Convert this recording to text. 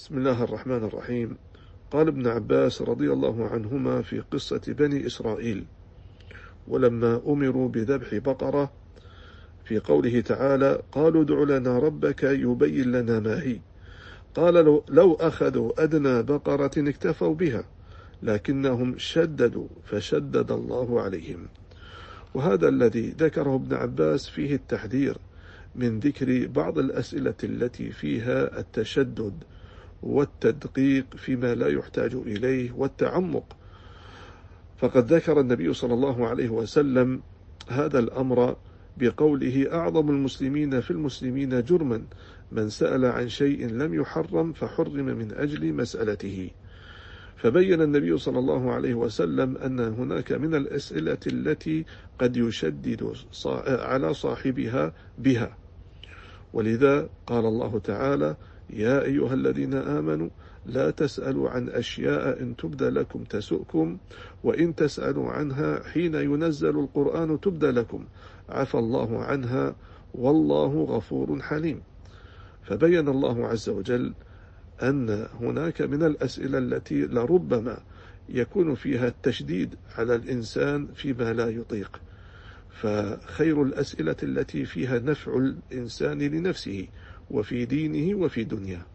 بسم الله الرحمن الرحيم. قال ابن عباس رضي الله عنهما في قصة بني إسرائيل ولما أمروا بذبح بقرة في قوله تعالى قالوا ادع لنا ربك يبين لنا ما هي قال لو أخذوا أدنى بقرة اكتفوا بها لكنهم شددوا فشدد الله عليهم وهذا الذي ذكره ابن عباس فيه التحذير من ذكر بعض الأسئلة التي فيها التشدد. والتدقيق فيما لا يحتاج إليه والتعمق. فقد ذكر النبي صلى الله عليه وسلم هذا الأمر بقوله أعظم المسلمين في المسلمين جرما. من سأل عن شيء لم يحرم فحرم من أجل مسألته. فبين النبي صلى الله عليه وسلم أن هناك من الأسئلة التي قد يشدد على صاحبها بها. ولذا قال الله تعالى يا أيها الذين آمنوا لا تسألوا عن أشياء إن تبدى لكم تسؤكم وإن تسألوا عنها حين ينزل القرآن تبدى لكم. عفى الله عنها والله غفور حليم. فبين الله عز وجل أن هناك من الأسئلة التي لربما يكون فيها التشديد على الإنسان فيما لا يطيق. فخير الأسئلة التي فيها نفع الإنسان لنفسه وفي دينه وفي دنياه.